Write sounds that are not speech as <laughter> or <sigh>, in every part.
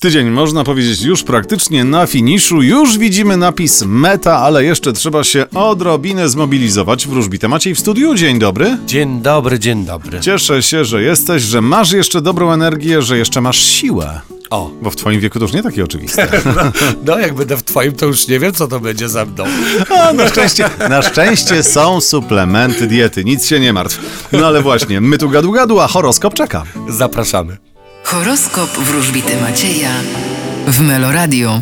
Tydzień, można powiedzieć, już praktycznie na finiszu. Już widzimy napis meta, ale jeszcze trzeba się odrobinę zmobilizować. Wróżbite Maciej w studiu. Dzień dobry. Dzień dobry, dzień dobry. Cieszę się, że jesteś, że masz jeszcze dobrą energię, że jeszcze masz siłę. O, Bo w twoim wieku to już nie takie oczywiste. <laughs> no jak będę w twoim, to już nie wiem, co to będzie za mną. A, na, szczęście, na szczęście są suplementy diety, nic się nie martw. No ale właśnie, my tu gadu gadu, a horoskop czeka. Zapraszamy. Horoskop wróżbity Macieja w Meloradio.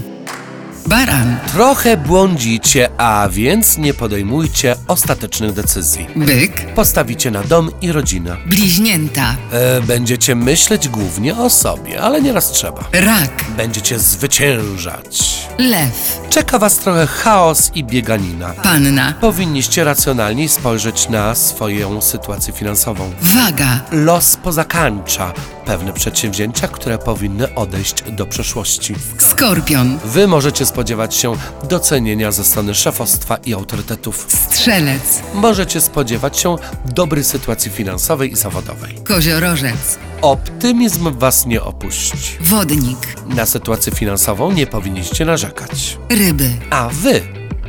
Baran, Trochę błądzicie, a więc nie podejmujcie ostatecznych decyzji. byk, Postawicie na dom i rodzinę. bliźnięta, E, będziecie myśleć głównie o sobie, ale nieraz trzeba. rak, Będziecie zwyciężać. Lew, Czeka was trochę chaos i bieganina. panna, Powinniście racjonalniej spojrzeć na swoją sytuację finansową. waga, Los pozakańcza pewne przedsięwzięcia, które powinny odejść do przeszłości. skorpion, Wy możecie spodziewać się docenienia ze strony szefostwa i autorytetów. strzelec, Możecie spodziewać się dobrej sytuacji finansowej i zawodowej. koziorożec, Optymizm was nie opuści. wodnik, Na sytuację finansową nie powinniście narzekać. ryby. A wy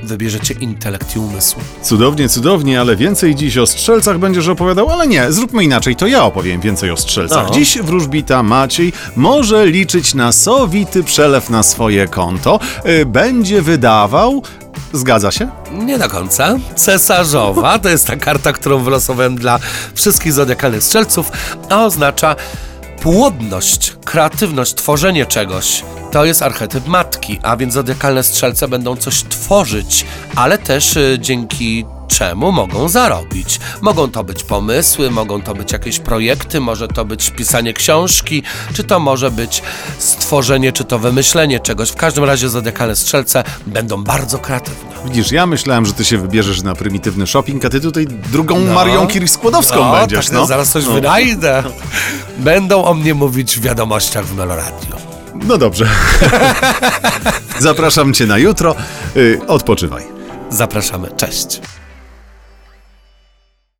wybierzecie intelekt i umysł. Cudownie, cudownie, ale więcej dziś o strzelcach będziesz opowiadał, ale nie, zróbmy inaczej, to ja opowiem więcej o strzelcach. No. Dziś wróżbita Maciej może liczyć na sowity przelew na swoje konto, y, będzie wydawał... Zgadza się? Nie do końca. Cesarzowa to jest ta karta, którą wylosowałem dla wszystkich zodiakalnych strzelców, a oznacza płodność, kreatywność, tworzenie czegoś. To jest archetyp matki, a więc zodiakalne strzelce będą coś tworzyć, ale też y, dzięki czemu mogą zarobić. Mogą to być pomysły, mogą to być jakieś projekty, może to być pisanie książki, czy to może być stworzenie, czy to wymyślenie czegoś. W każdym razie zodiakalne strzelce będą bardzo kreatywne. Widzisz, ja myślałem, że ty się wybierzesz na prymitywny shopping, a ty tutaj drugą No. Marią Curie-Skłodowską będziesz, tak, no. Zaraz coś no. wynajdę. Będą o mnie mówić w wiadomościach w Meloradio. No dobrze. <laughs> Zapraszam cię na jutro, y, odpoczywaj. Zapraszamy. Cześć.